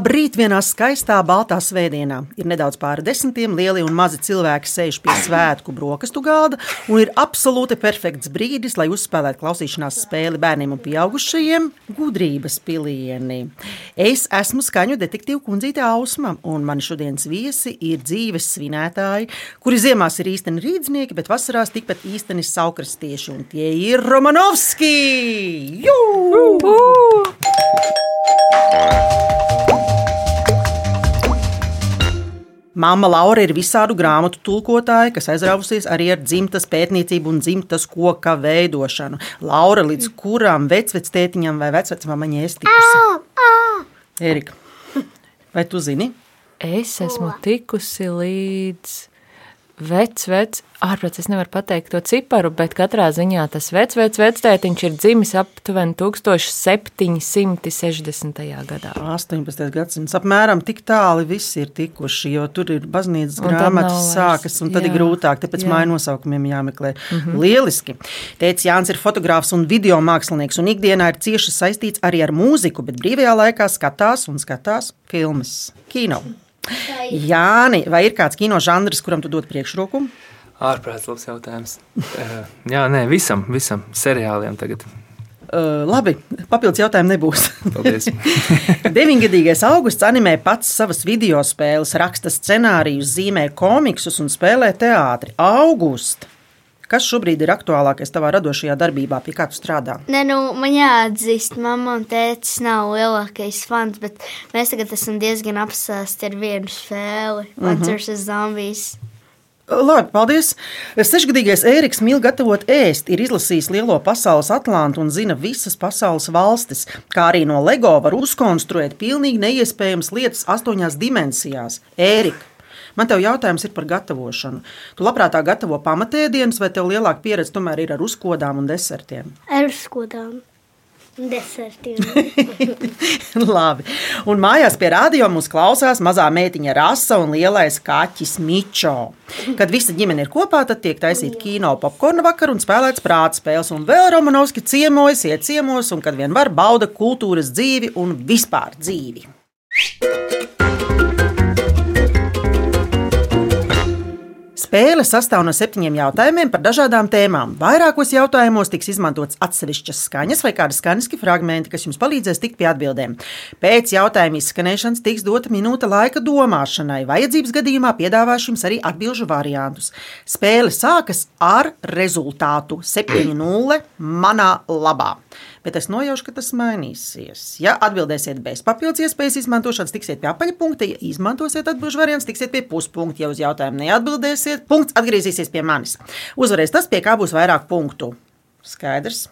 Labrīt, vienā skaistā, baltā svētdienā. Ir nedaudz pāri desmitiem, lieli un mazi cilvēki sēž pie svētku brokastu galda, un ir absolūti perfekts brīdis, lai uzspēlētu klausīšanās spēli bērniem un pieaugušajiem - gudrības pilieni. Es esmu skaņu detektīva kundzīte Ausma, un mani šodienas viesi ir dzīves svinētāji, kuri ziemās ir īsteni rīdznieki, bet vasarās tikpat īsteni saukrastieši, un tie ir Romanovski! Jū! Māma Laura ir visādu grāmatu tulkotāja, kas aizrāvusies arī ar dzimtas pētniecību un dzimtas koka veidošanu. Laura, līdz kuram vecvectētiņam vai vecvecmāmaņai es tikusi? Erika, vai tu zini? Es esmu tikusi līdz vecs, vecs, ārprāts es nevaru pateikt to ciparu, bet katrā ziņā tas vecs, vecs, vectētiņš ir dzimis aptuveni 1760. gadā. 18. gadsimts apmēram tik tāli visi ir tikuši, jo tur ir baznīcas Un grāmatas sākas, un tad ir jā, grūtāk, tāpēc jā. māju nosaukumiem jāmeklē. Lieliski! Teicis Jānis ir fotogrāfs un video mākslinieks, un ikdienā ir cieši saistīts arī ar mūziku, bet brīvajā laikā skatās un skatās filmas, kino. Jāni, vai ir kāds kino žanrs, kuram tu dod priekšroku? Ārprāts labs jautājums. Eh, Jā, nē, visam, visam seriāliem tagad. Uh, labi, papildus jautājumu nebūs. Paldies. Deviņgadīgais augusts animē pats savas video spēles, raksta scenārijus, zīmē komiksus un spēlē teātri. August! Kas šobrīd ir aktuālākais tavā radošajā darbībā, pie kā tu strādā? Nē, nu, man jāatzīst, mamma un tētis nav lielākais fans, bet mēs tagad esam diezgan apsēsti ar vienu spēli, Plants Mhm. vs. Zombies. Labi, paldies. Sešgadīgais Ēriks mīl gatavot ēst, ir izlasījis lielo pasaules atlantu un zina visas pasaules valstis. Kā arī no LEGO var uzkonstruēt pilnīgi neiespējamas lietas astoņās dimensijās. Ērika, man te jautājums ir par gatavošanu. Tu labprāt gatavo pamatēdienas, vai tev lielāka pieredze tomēr ir ar uzkodām un desertiem? Ar skodām. Desertiem. Labi. Un mājās pie rādio mums klausās mazā meitiņa Rasa un lielais kaķis Mičo. Kad visa ģimene ir kopā, tad tiek taisīta kino popkorna vakar un spēlēts prāta spēles. Un vēl Romanovski ciemojas, iet ciemos, un kad vien var bauda kultūras dzīvi un vispār dzīvi. Spēle sastāv no septiņiem jautājumiem par dažādām tēmām. Vairākos jautājumos tiks izmantots atsevišķas skaņas vai kādi skaņas fragmenti, kas jums palīdzēs tikt pie atbildēm. Pēc jautājuma izskanēšanas tiks dota minūte laika domāšanai. Vajadzības gadījumā piedāvāšu jums arī atbildžu variantus. Spēle sākas ar rezultātu 7-0 manā labā. Bet es nojaušu, ka tas mainīsies. Ja atbildēsiet bez papildus iespējas izmantošanas, tiksiet pie apaļa punkta. Ja izmantosiet atbildžu variantu, tiksiet pie puspunkta. Ja uz jautājumu neatbildēsiet, punkts atgriezīsies pie manis. Uzvarēs tas, pie kā būs vairāk punktu. Skaidrs.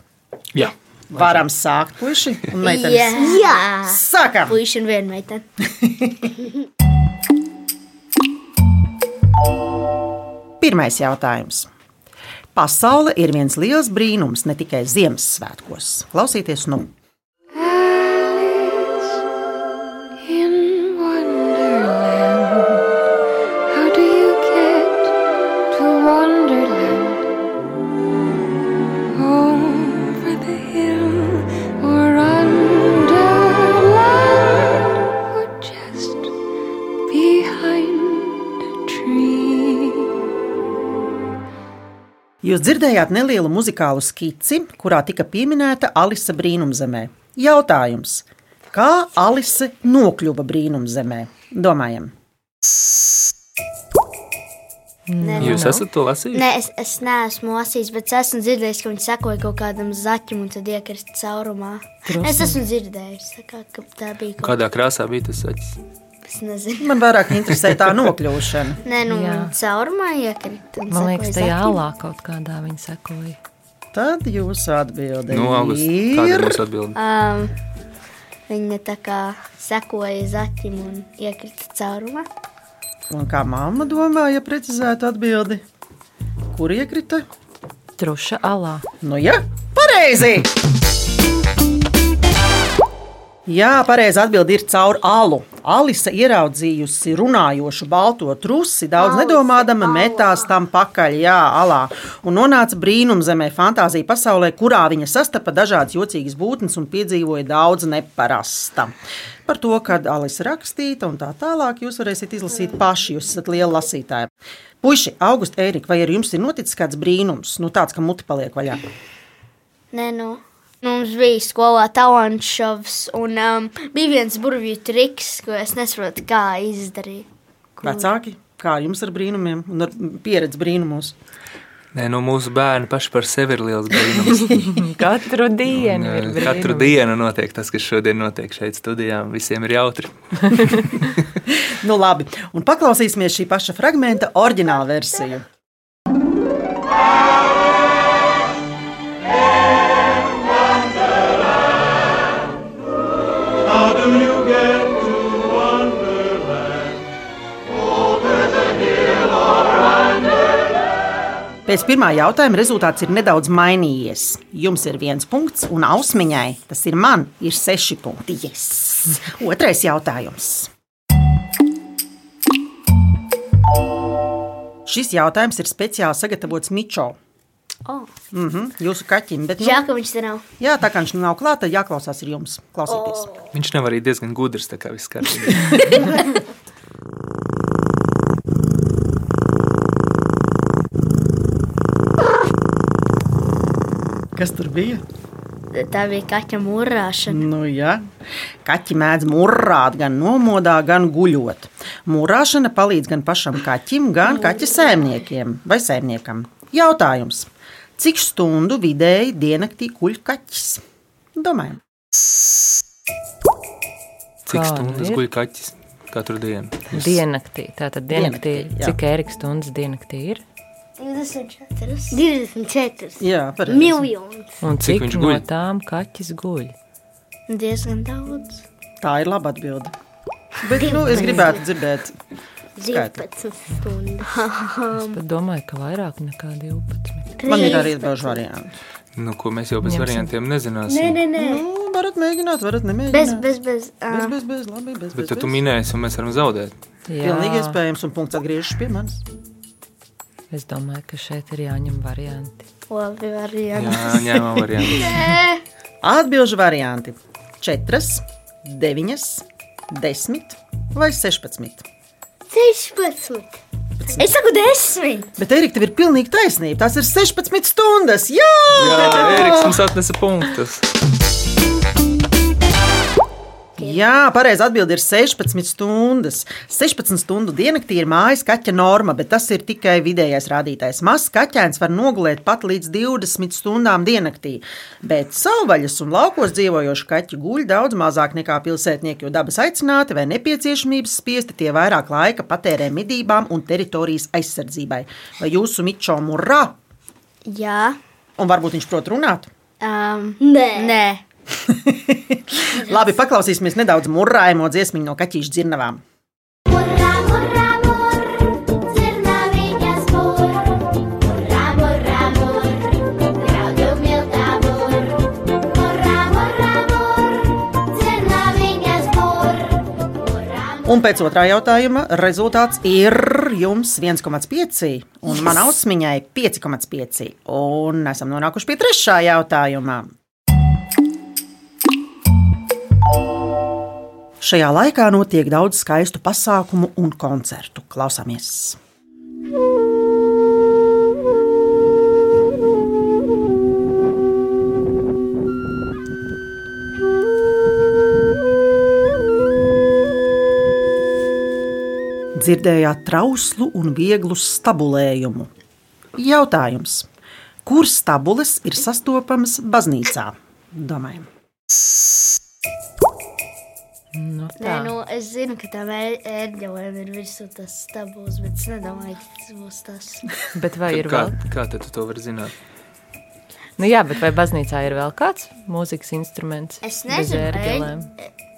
Jā. Varam sākt, puiši un meitenes. Jā, Jā. Sākam! puiši un viena meitene. Pirmais jautājums. Pasaule ir viens liels brīnums ne tikai Ziemassvētkos. Klausieties, nu! Jūs dzirdējāt nelielu muzikālu skici, kurā tika pieminēta Alise brīnumzemē. Jautājums: Kā Alise nokļuva brīnumzemē? Domājam, Nē, Jūs esat to lasījuši? Nē, es, es neesmu lasījis, bet es esmu dzirdējis, ka viņi sekoja kaut kādam zaķim un tad iekrist caurumā. Es esmu dzirdējis, tā kā, ka tā bija kaut Kādā krāsā bija tas saķis? Kas nezinu. man vairāk interesē tā nokļūšana. Nē, nu, caurumā iekrist. un Man liekas, tajā alā kaut kādā viņa sekoja. Tad jūsu atbilde Nu, August, kāda ir mūsu atbilde? Um, viņa tā kā sekoja zaķim un iekrita caurumā. Un kā mamma domāja, precizētu atbildi, kur iekrita? Truša alā. Nu, jā, pareizi! Jā, pareizi atbild ir caur alu. Alisa ieraudzījusi runājošu balto trusi, daudz Alise, nedomādama, metās tam pakaļ, jā, alā. Un nonāca brīnumzemē, fantāzija pasaulē, kurā viņa sastapa dažādas jocīgas būtnes un piedzīvoja daudz neparasta. Par to, kad Alisa rakstīta un tā tālāk, jūs varēsiet izlasīt paši, jūs esat lieli lasītāji. Puiši, August, Ērika, vai ar jums ir noticis kāds brīnums, nu tāds, ka muti paliek vaļā? Nē, nu. Mums bija skolā talantu šovs, un um, bija viens burvju triks, ko es nesaprotu, kā izdarīt. Vecāki, kā jums ar brīnumiem un ar pieredzi brīnumos? Nē, nu mūsu bērni paši par sevi ir liels brīnums. Katru dienu ir Un, Katru brīnums. dienu notiek tas, kas šodien notiek šeit studijā. Visiem ir jautri. Nu, labi, un paklausīsimies šī paša fragmenta oriģinālu versiju. Pēc pirmā jautājuma rezultāts ir nedaudz mainījies. Jums ir viens punkts, un ausmiņai, tas ir man, ir seši punkti. Yes! Otrais jautājums. Šis jautājums ir speciāli sagatavots Mičo. Oh. Mm -hmm, jūsu kaķim, bet nu, Žēl, ka viņš te nav. jā, tā kā viņš nav klāta, tad jāklausās ir jums. Klausieties! Oh. Viņš nav arī diezgan gudrs, tā kā viss kārtībā. Kas tur bija? Tā bija kaķa mūrāšana. Nu, jā. Kaķi mēdz murrāt gan nomodā, gan guļot. Mūrāšana palīdz gan pašam kaķim, gan kaķa sēmniekiem vai sēmniekam. Jautājums. Cik stundu vidēji diennaktī guļ kaķis? Domājam. Cik stundas guļ kaķis katru dienu? Diennaktī. Tātad diennaktī, Diennaktī, cik ēriks stundas diennaktī ir? 24. 24 Jā, pareizi. miljonus. Un Cik cik, viņš guļ? no tām kaķis guļ? Diezgan daudz. Tā ir laba atbilde. Bet nu, es gribētu dzirdēt, 12 stundas. Es domāju, ka vairāk nekā 12. man ir arī daži varianti. Nu, ko mēs jau bez Ņemsim. variantiem nezināsim. Nē, nē, nē. Nu, varat mēģināt, varat nemēģināt. Bez, bez, bez. bez, Uh, bez, bez labi, bez, Bet bez, tad tu bez. minēsi, un mēs varam zaudēt. Pilnīgi iespējams, un punkts atgriežas pie manis. Es domāju, ka šeit ir jāņem varianti. labi, variants. Jā, ņēmām variantu. Atbilžu varianti - 4, 9, 10 vai 16. 16. Es saku desmit. Bet, Erika, tev ir pilnīgi taisnība. Tas ir 16 stundas. Jā, Jā, Eriks mums atnesa punktus. Jā pareizi atbild ir 16 stundas. 16 stundu diennaktī ir mājas kaķa norma, bet tas ir tikai vidējais rādītājs. Mazs kaķēns var nogulēt pat līdz 20 stundām diennaktī, bet savvaļas un laukos dzīvojoši kaķi guļ daudz mazāk nekā pilsētnieki, jo dabas aicināti vai nepieciešamības spiesti tie vairāk laika patērē medībām un teritorijas aizsardzībai. Vai jūsu mičo murrā? Jā. Un varbūt viņš prot runāt? Um, Nē. nē. Labi, paklausīsimies nedaudz murrājumu dziesmu no kaķīšu dzirnavām. Murra, murra, mur, mur. Murra, murra, mur, graudu miltā mur. Murra, murra, mur, dzirnaviņas mur. Murra, Un pēc otrā jautājuma rezultāts ir jums 1,5 un manā ausmiņai 5,5. Un esam nonākuši pie trešā jautājuma. Šajā laikā notiek daudz skaistu pasākumu un koncertu. Klausāmies! Dzirdējāt trauslu un vieglu stabulējumu. Jautājums. Kur stabules ir sastopamas baznīcā? Domājam. Nu, Nē, nu, es zinu, ka tam ērģelēm ir virsū tas stabuls, bet es nedomāju, ka tas būs tas. Bet vai ir Kā, vēl? kā tad tu to vari zināt? Nu, jā, bet vai baznīcā ir vēl kāds mūzikas instruments? Es bez nezinu, ērģelēm?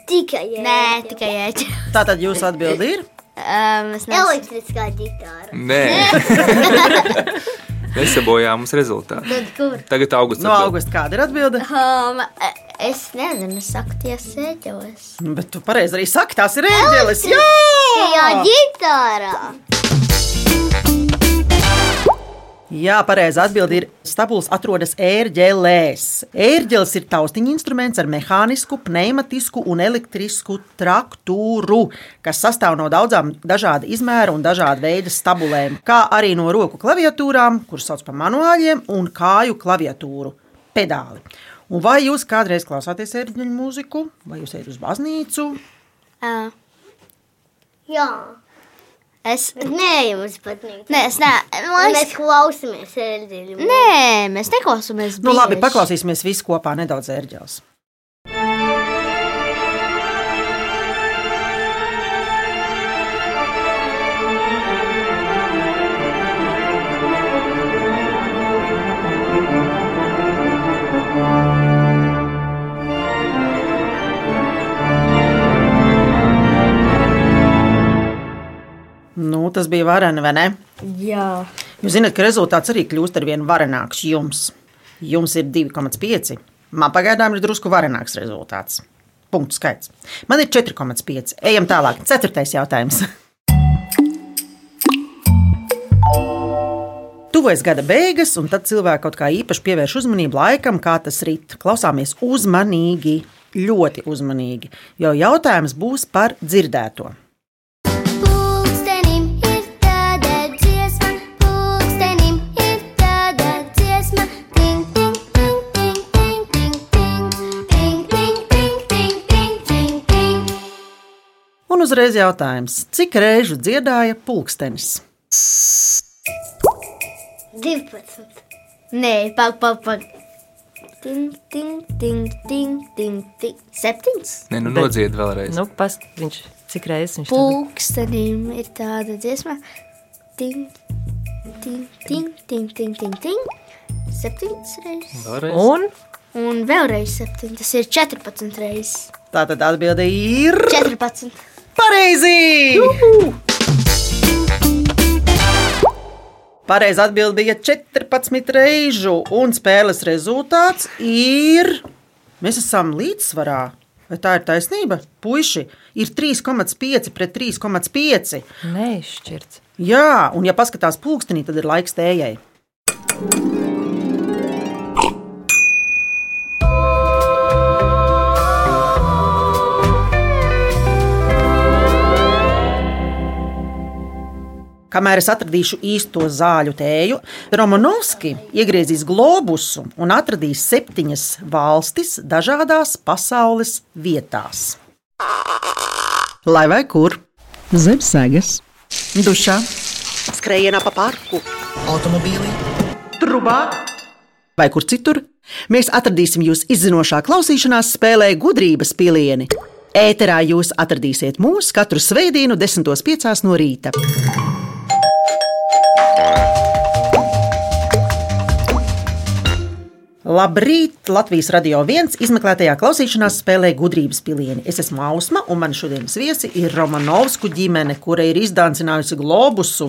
Tikai Nē, tikai ērģelēm. Tātad jūsu atbildi ir? Um, es nezinu. elektriskā ģitāra. Nē, nesabojā mums rezultātu. Tad kur? Tagad augusts. No augusta kāda ir atbilde? Um, e- Es nezinu, es saku, tie sēžos. Nu, Bet tu pareizi arī saki, tās ir ērģeles. Jā! Jā, ģitārā. Jā, pareizi atbildi ir stabuls atrodas ērģelēs. Ērģeles ir taustiņa instruments ar mehānisku, pneimatisku un elektrisku traktūru, kas sastāv no daudzām dažāda izmēra un dažāda veida stabulēm, kā arī no roku klaviatūrām, kuras sauc par manuāļiem, un kāju klaviatūru pedāli. Un vai jūs kādreiz klausāties ērģeļu mūziku, vai jūs ejat uz baznīcu? Uh, Jā. es, Nē, jums patīk. nē, es ne, es, mēs klausāmies ērģeļu. nē, mēs neklausāmies. Nu, labi, paklausīsimies visi kopā nedaudz ērģeles. Nu, tas bija vareni, vai ne? Jā. Jūs zināt, ka rezultāts arī kļūst ar vien varenāks jums. Jums ir 2,5. Man pagaidām ir drusku varenāks rezultāts. Punktu skaits. Man ir 4,5. Ejam tālāk. Ceturtais jautājums. Tuvojas gada beigas, un tad cilvēki kaut kā īpaši pievērš uzmanību laikam, kā tas rit. Klausāmies uzmanīgi, ļoti uzmanīgi, jo jautājums būs par dzirdēto. Un uzreiz jautājums, cik reižu dziedāja pulkstenis? 12. Nē, pak, pak, pak. Ting, ting, ting, ting, ting, ting. Septiņas. Nē, nu nodzied vēlreiz. Nu, past, viņš, cik reizes viņš to Pulkstenim ir tāda dziesma. Ting, ting, ting, ting, ting, ting, ting. Septiņas reizes. Vēlreiz. Un Un vēlreiz septiņas. Tas ir 14 reizes. Tā tad atbilde ir 14. Pareizi! Pareizi atbilde bija 14 reižu, un spēles rezultāts ir. Mēs esam līdzsvarā. Vai tā ir taisnība? Puisi ir 3,5 pret 3,5. neizšķirts. Jā, un ja paskatās pulkstenī, tad ir laiks tējai. Kamēr es atradīšu īsto zāļu tēju, Romanovski iegriezīs globusu un atradīs septiņas valstis dažādās pasaules vietās. Lai vai kur? Zem sēgas, dušā, skrējienā pa parku, automobīlī, trubā vai kur citur. Mēs atradīsim jūs izzinošā klausīšanās spēlē gudrības pilieni. Ēterā jūs atradīsiet mūs katru svētdienu, 10.5. no rīta. Labrīt! Latvijas radio viens izmeklētajā klausīšanās spēlē gudrības pilieni. Es esmu Ausma, un man šodienas viesi ir Romanovsku ģimene, kura ir izdāncinājusi globusu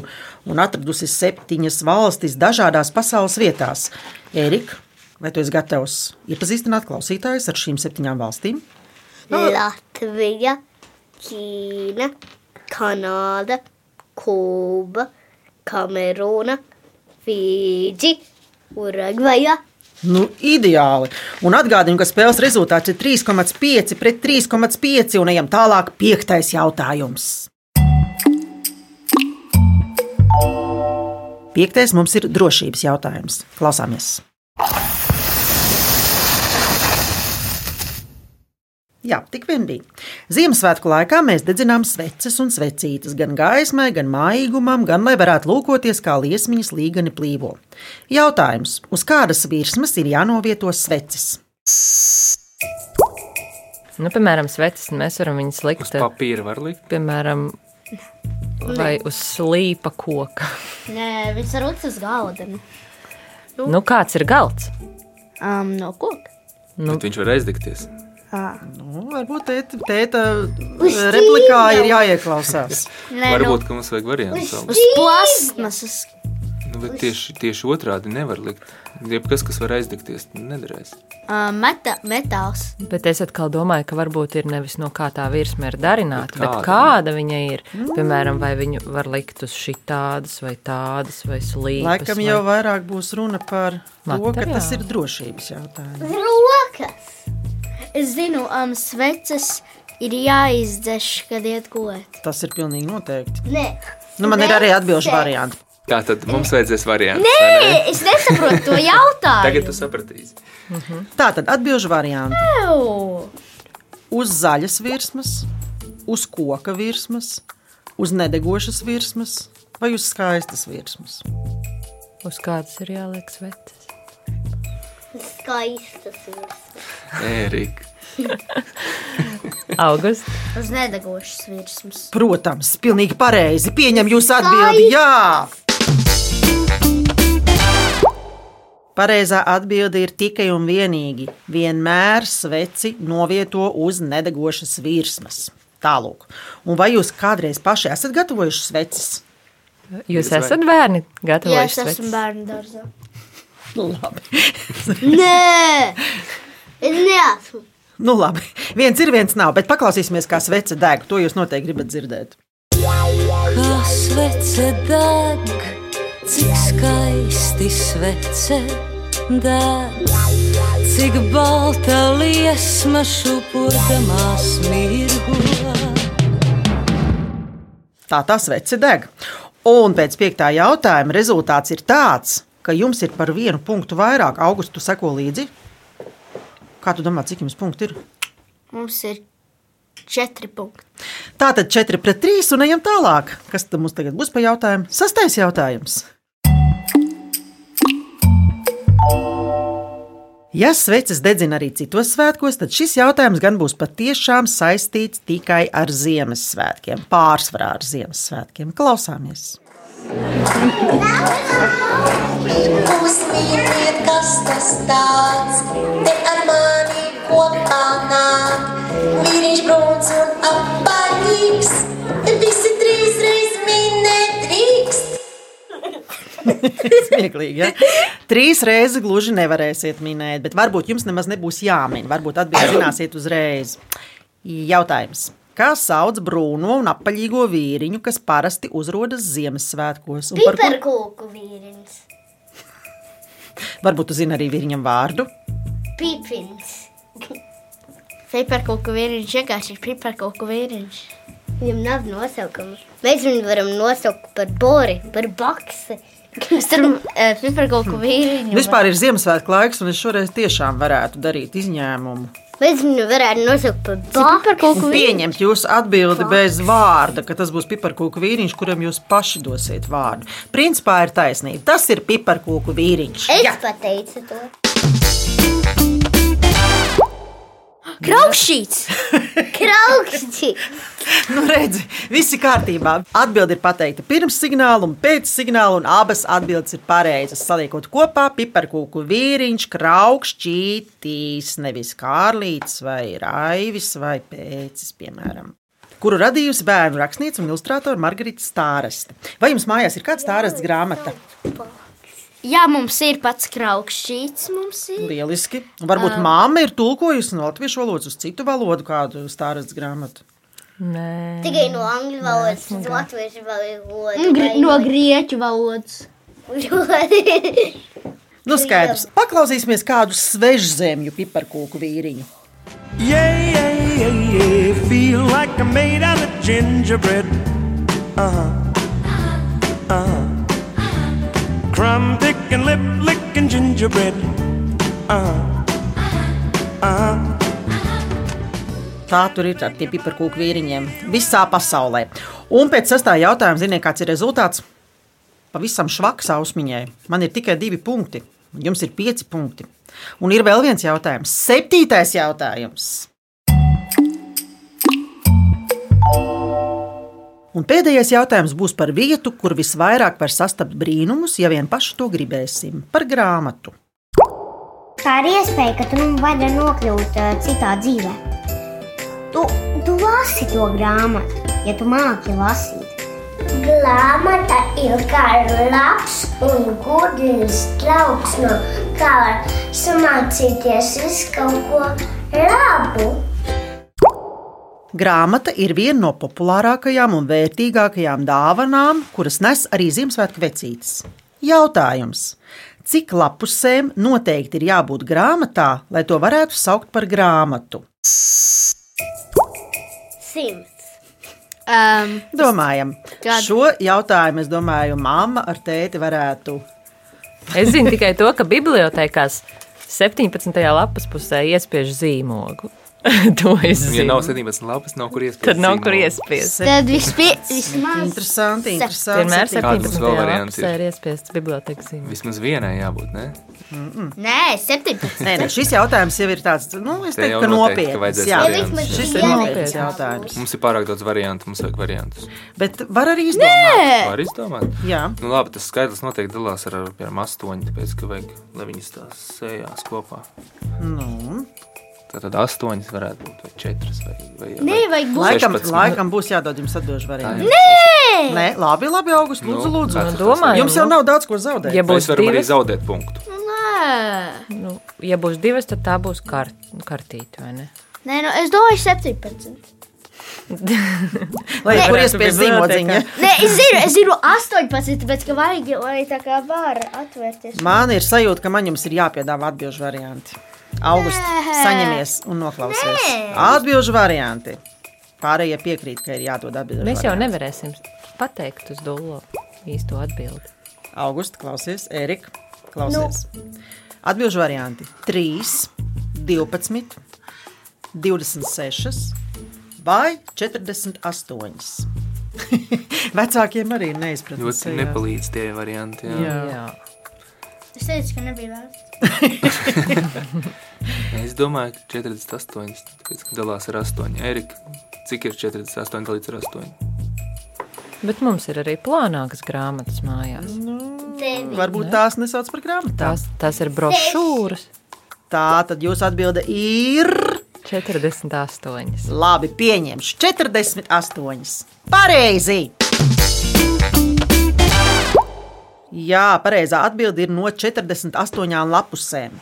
un atradusi septiņas valstis dažādās pasaules vietās. Erika, vai tu esi gatavs iepazīstināt klausītājus ar šīm septiņām valstīm? Latvija, Ķīna, Kanāda, Kuba, Kamerūna, Fīdži, Urugvaja. Nu, ideāli. Un atgādinu, ka spēles rezultāts ir 3,5 pret 3,5 un ejam tālāk. Piektais jautājums. Piektais mums ir drošības jautājums. Klausāmies! Jā, tik vien bija. Ziemassvētku laikā mēs dedzinām sveces un svecītes gan gaismai, gan mājīgumam, gan lai varētu lūkoties, kā liesmiņas līgani plīvo. Jautājums, uz kādas virsmas ir jānovieto sveces? Nu, piemēram, sveces mēs varam viņus likt. Uz papīra var likt. Piemēram, vai uz slīpa koka. Nē, viņš var likt uz galda. Nu, kāds ir galds? Um, no koka. Nu, Bet viņš var aizdegties. Nu, varbūt tēta, tēta replikā ir jāieklausās. Nē, Varbūt, ka mums vajag variantu. Uz plasmasas. Nu, Bet tieši, tieši otrādi nevar likt. Jebkas, kas var aizdegties, nederēs. Uh, meta, metāls. Bet es atkal domāju, ka varbūt ir nevis no kā tā virsma ir darināta, Bet bet kāda? kāda viņa ir. Piemēram, vai viņu var likt uz šī tādas, vai tādas, vai slīpas. Laikam vai... jau vairāk būs runa par to, ka Materiāli. tas ir drošības jautājums. Rokas! Es zinu, um, sveces ir jāizdzēš, kad iet gulēt. Tas ir pilnīgi noteikti. Nē, Nu, man ir arī atbildīgs variants. Tā tad mums vajadzēs variantu. Nē, es nesaprotu to jautājumu. Tagad tu sapratīsi. Tā tad atbildīgs variants. Uz zaļas virsmas, uz koka virsmas, uz nedegošas virsmas vai uz skaistas virsmas. Uz kādas ir jāliek sveces? skaistas ir. Ērika. August. Uz nedegošas virsmas. Protams, pilnīgi pareizi. Pieņem jūsu atbildi. Jā! Pareizā atbilde ir tikai un vienīgi. Vienmēr sveci novieto uz nedegošas virsmas. Tālāk. Un vai jūs kādreiz paši esat gatavojuši sveces? Jūs vai. esat bērni Jā, gatavojuši es esmu sveces? bērnu dārzā. Nu, labi. Nē, es neesmu. nu, labi. Viens ir, viens nav, bet paklausīsimies, kā svece deg. To jūs noteikti gribat dzirdēt. Kā svece deg, cik skaisti svece deg, cik balta liesma šupodamās mirgo. Tā tas veci deg. Un pēc piektā jautājuma rezultāts ir tāds, ka jums ir par vienu punktu vairāk. Augustu seko līdzi. Kā tu domā, cik jums punkti ir? Mums ir četri punkti. Tā tad 4 pret 3 un ejam tālāk. Kas tad mums tagad būs pa jautājumu? Sastais jautājums. Ja sveces dedzina arī citos svētkos, tad šis jautājums gan būs patiešām saistīts tikai ar Ziemassvētkiem, pārsvarā ar Ziemassvētkiem. Klausāmies! Uzminiet, kas tas tāds, te ar nāk. Vīriņš brūns un apaļīgs, visi trīs reiz minēt drīkst. Smieklīgi, ja? Trīs reizes gluži nevarēsiet minēt, bet varbūt jums nemaz nebūs jāmin. Varbūt atbildēt zināsiet uzreiz. Jautājums. Kā sauc brūno un apaļīgo vīriņu, kas parasti uzrodas Ziemassvētkos? Un par ko- Piparkūku vīriņš. Varbūt jūs zināt arī viņam vārdu. Pipins. Piparkūku vīriņš vienkārši ir piparkūku vīriņš. Viņam nav nosaukuma. Mēs viņu varam nosaukt par Bori, par Baksi. Es tur uh, piparkūku vīriņu. Vispār ir Ziemassvētku laiks, un es šoreiz tiešām varētu darīt izņēmumu. Mēs viņu varētu nosaukt par. Piparkūku Un vīriņš. pieņemt jūsu atbildi bez vārda, ka tas būs piparkūku vīriņš, kuram jūs paši dosiet vārdu. Principā ir taisnība. Tas ir piparkūku vīriņš. Es pateicu to. Kraukšķīts! Kraukšķi. Nu, redzi, viss ir kārtībā. Atbilde ir pateikta pirms signāla un pēc signāla, un abas atbildes ir pareizas. Saliekot kopā, piparkūku vīriņš, kraukšķītis, nevis kārlītis vai raivis vai pēcis, piemēram. Kuru radījusi bērnu rakstniece un ilustrātora Margarita Stāreste. Vai jums mājās ir kāda stārasts grāmata? Jā, mums ir pats kraukšķīts. Mums ir. Lieliski. Varbūt māma ir tulkojusi no latviešu valodas uz citu valodu kādu stārasts grāmatu. Nē, Tikai no angļu valodas, uz latviešu valodu. Un gri no grieķu valodas. Nu, skaidrs. Paklausīsimies kādu svežzemju piparkūku vīriņu. Yeah, yeah, yeah, yeah. Feel like I'm made out of gingerbread. Uh huh. Crumb picking, lip licking gingerbread. Uh. Uh. Tā tur ir ar tiem piparkūku vīriņiem visā pasaulē. Un pēc sastā jautājuma, ziniet, kāds ir rezultāts? Pavisam švaks ausmiņai. Man ir tikai divi punkti, un jums ir pieci punkti. Un ir vēl viens jautājums, septītais jautājums. Un pēdējais jautājums būs par vietu, kur visvairāk var sastapt brīnumus, ja vien paši to gribēsim. Par grāmatu. Tā ir iespēja, ka tu vari nokļūt uh, citā dzīvē. Tu, tu lasi to grāmatu, ja tu māki lasīt. Grāmata ir kā labs un gudrs draugs, no kā var samācīties visu kaut ko labu. Grāmata ir viena no populārākajām un vērtīgākajām dāvanām, kuras nes arī Ziemassvētku vecītes. Jautājums. Cik lapusēm noteikti ir jābūt grāmatā, lai to varētu saukt par grāmatu? Simts. Um, Domājam, Gadu. šo jautājumu es domāju, mamma ar tēti varētu. Es zinu tikai to, ka bibliotekās 17. lapas pusē iespiež zīmogu. to es Ja nav zinu. 17 lapas, nav kur iespējas. Tad nav kur iespiest. tad vispie, vismaz Interesanti, interesanti. Vienmēr Kādas 17. vēl varianti lapusē ir? iespiests bibliotekas zīmogs. Vismaz vienai jābūt, ne? Nē, 17. Nē, nē, šis jautājums jau ir tāds, nu, es Te teiktu, ka nopietns. Jā, variantus. šis ir nopietns jautājums. Mums ir pārāk daudz variantu, mums vajag variantus. Bet var arī izdomāt. Var izdomāt? Jā. Nu, labi, tas skaitlis noteikti dalās ar, ar piemēram, astoņi, tāpēc, ka vajag, lai viņas tās sējās kopā. Nu, Tātad astoņas varētu būt, vai četras, vai, vai, Nē, būt. laikam, 16. laikam būs jādod jums atbildžu variantu. Nē! Nē, labi, labi, August, lūdzu, Nu, lūdzu. tas domāju, Jums jau nu. nav daudz ko zaudēt. Ja būs varam arī divas, zaudēt punktu. Nē, nu, ja būs divas, tad tā būs kart, kartīte, vai ne? Nē nu, es domāju 17. Lai Varētu iespējas bibliotēkā. zīmodziņa. Nē, es zinu, es zinu 18, tāpēc ka vajag, lai tā kā var atvērties. Man ir sajūta, ka man jums ir jāpiedāvā atbildžu varianti. August, Nē. saņemies un noklausies. Nē. Atbildžu varianti. Pārējie piekrīt, ka ir jādod atbildžu. Mēs jau nevarēsim pateikt uz dūlo īsto atbildi. August, klausies, Erika, klausies. Nu. Atbildžu varianti 3, 12, 26 vai 48. Vecākiem arī ir neizpratne. Ļoti nepalīdz tie varianti. Jā. Jā. Jā. Es teicu, ka nebija vērts. Es domāju, ka 48, tāpēc, ka dalās ar 8. Erika, cik ir 48 dalīts ar 8? Bet mums ir arī plānākas grāmatas mājās. Varbūt tās nesauc par grāmatām. Tās, tās ir brošūras. Tā tad jūsu atbilde ir. 48. Labi, pieņemšu 48. Pareizi! Jā, pareizā atbilde ir no 48 lapusēm.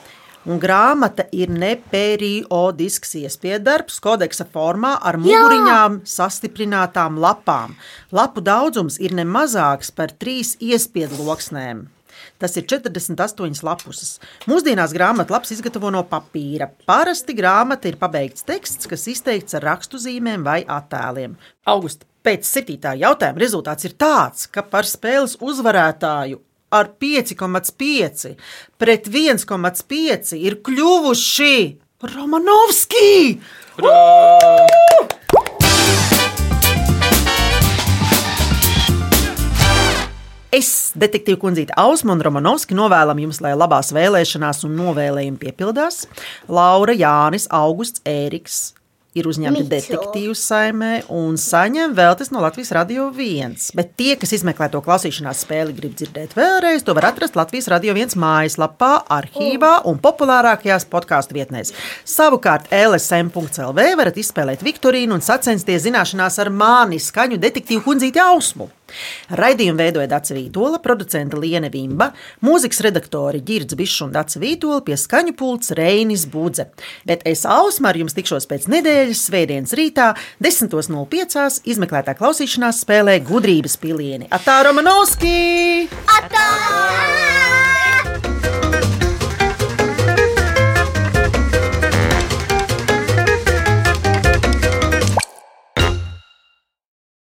Un grāmata ir neperiodisks iespiedarbs, kodeksa formā ar muguriņām sastiprinātām lapām. Lapu daudzums ir ne mazāks par trīs iespiedu loksnēm. Tas ir 48 lapuses. Mūsdienās grāmatu lapas izgatavo no papīra. Parasti grāmata ir pabeigts teksts, kas izteikts ar rakstuzīmēm vai attēliem. August pēc septītā jautājuma rezultāts ir tāds, ka par spēles uzvarētāju ar 5,5 pret 1,5 ir kļuvuši Romanovski! Es, detektīva kundzīte Ausma un Romanovski, novēlam jums, lai labās vēlēšanās un novēlējumi piepildās. Laura, Jānis, Augusts, Ēriks ir uzņemti Mico. detektīvu saimē un saņem veltes no Latvijas Radio 1. Bet tie, kas izmeklē to klausīšanās spēli, grib dzirdēt vēlreiz, to var atrast Latvijas Radio 1 mājaslapā, arhīvā un populārākajās podkāstu vietnēs. Savukārt LSM.CLV varat izspēlēt Viktorīnu un sacensties zināšanās ar mani skaņu detektīvu kundzīti Ausmu. Raidījumu veidoja Dācis Vītola, producente Liene Vimba, mūzikas redaktori Girds Bišs un Dācis Vītola, pie skaņu pults Reinis Budze. Bet es Ausma ar jums tikšos pēc nedēļas, svētdienas rītā, 10.05. izmeklētā klausīšanās spēlē gudrības pilieni. Atā Romanovski! Atā!